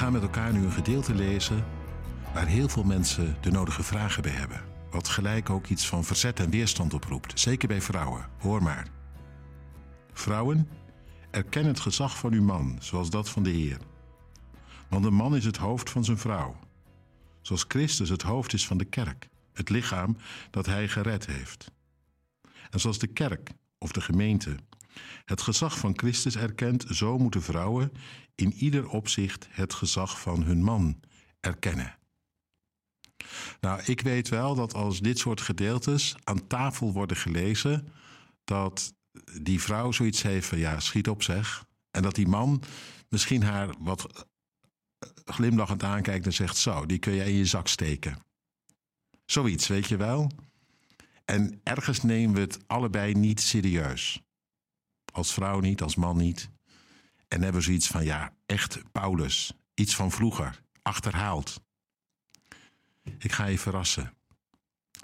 gaan met elkaar nu een gedeelte lezen waar heel veel mensen de nodige vragen bij hebben. Wat gelijk ook iets van verzet en weerstand oproept, zeker bij vrouwen. Hoor maar. Vrouwen, erken het gezag van uw man, zoals dat van de Heer. Want de man is het hoofd van zijn vrouw, zoals Christus het hoofd is van de kerk, het lichaam dat hij gered heeft. En zoals de kerk of de gemeente het gezag van Christus erkent, zo moeten vrouwen in ieder opzicht het gezag van hun man erkennen. Nou, ik weet wel dat als dit soort gedeeltes aan tafel worden gelezen, dat die vrouw zoiets heeft van ja, schiet op zeg. En dat die man misschien haar wat glimlachend aankijkt en zegt zo, die kun je in je zak steken. Zoiets, weet je wel? En ergens nemen we het allebei niet serieus. Als vrouw niet, als man niet. En hebben zoiets van, ja, echt Paulus. Iets van vroeger, achterhaald. Ik ga je verrassen.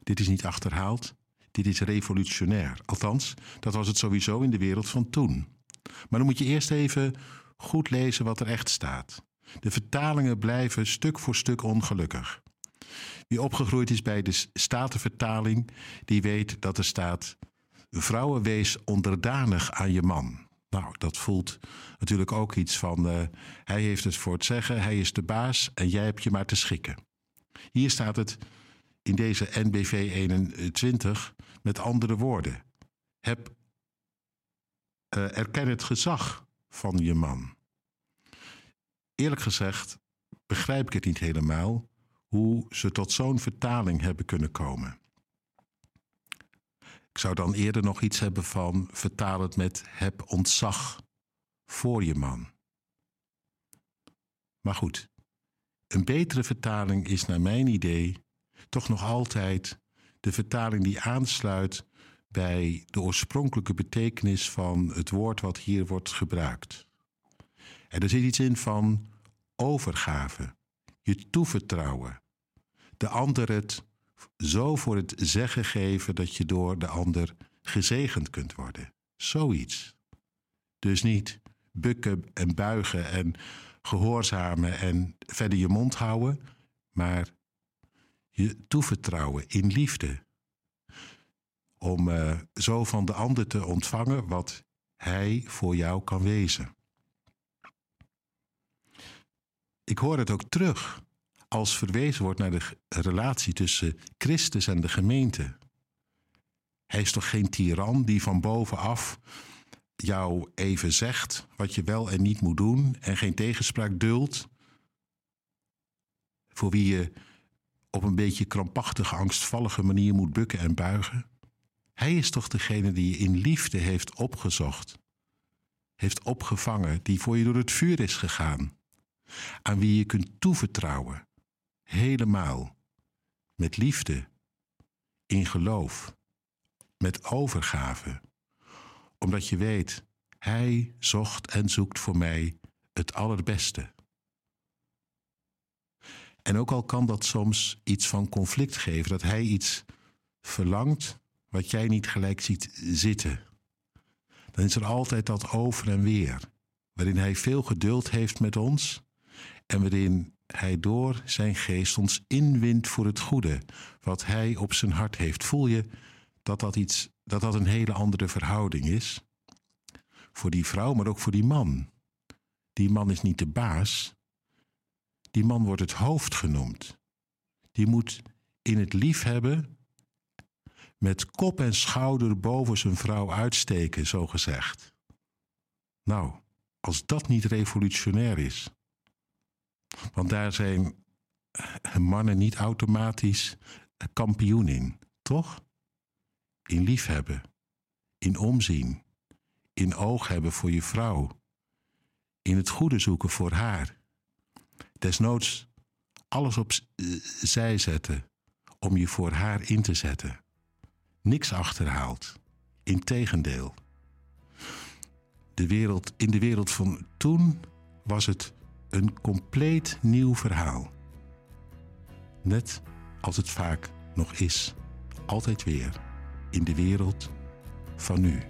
Dit is niet achterhaald, dit is revolutionair. Althans, dat was het sowieso in de wereld van toen. Maar dan moet je eerst even goed lezen wat er echt staat. De vertalingen blijven stuk voor stuk ongelukkig. Wie opgegroeid is bij de Statenvertaling, die weet dat er staat: Vrouwen wees onderdanig aan je man. Nou, dat voelt natuurlijk ook iets van: uh, hij heeft het voor het zeggen, hij is de baas en jij hebt je maar te schikken. Hier staat het in deze NBV 21 met andere woorden. Heb, uh, erken het gezag van je man. Eerlijk gezegd begrijp ik het niet helemaal hoe ze tot zo'n vertaling hebben kunnen komen. Ik zou dan eerder nog iets hebben van vertaal het met heb ontzag voor je man. Maar goed, een betere vertaling is naar mijn idee toch nog altijd de vertaling die aansluit bij de oorspronkelijke betekenis van het woord wat hier wordt gebruikt. En er zit iets in van overgave, je toevertrouwen, de ander het zo voor het zeggen geven dat je door de ander gezegend kunt worden. Zoiets. Dus niet bukken en buigen en gehoorzamen en verder je mond houden, maar je toevertrouwen in liefde. Om uh, zo van de ander te ontvangen wat hij voor jou kan wezen. Ik hoor het ook terug als verwezen wordt naar de relatie tussen Christus en de gemeente. Hij is toch geen tiran die van bovenaf jou even zegt wat je wel en niet moet doen en geen tegenspraak duldt? Voor wie je op een beetje krampachtige, angstvallige manier moet bukken en buigen? Hij is toch degene die je in liefde heeft opgezocht, heeft opgevangen, die voor je door het vuur is gegaan, aan wie je kunt toevertrouwen, helemaal, met liefde, in geloof, met overgave, omdat je weet, Hij zocht en zoekt voor mij het allerbeste. En ook al kan dat soms iets van conflict geven, dat Hij iets verlangt wat jij niet gelijk ziet zitten, dan is er altijd dat over en weer, waarin Hij veel geduld heeft met ons en waarin hij door zijn geest ons inwint voor het goede, wat hij op zijn hart heeft. Voel je dat dat, iets, dat dat een hele andere verhouding is? Voor die vrouw, maar ook voor die man. Die man is niet de baas. Die man wordt het hoofd genoemd. Die moet in het liefhebben met kop en schouder boven zijn vrouw uitsteken, zo gezegd. Nou, als dat niet revolutionair is. Want daar zijn mannen niet automatisch kampioen in, toch? In liefhebben, in omzien, in oog hebben voor je vrouw, in het goede zoeken voor haar. Desnoods alles op zij zetten om je voor haar in te zetten. Niks achterhaalt, integendeel. De wereld, in de wereld van toen was het een compleet nieuw verhaal. Net als het vaak nog is, altijd weer in de wereld van nu.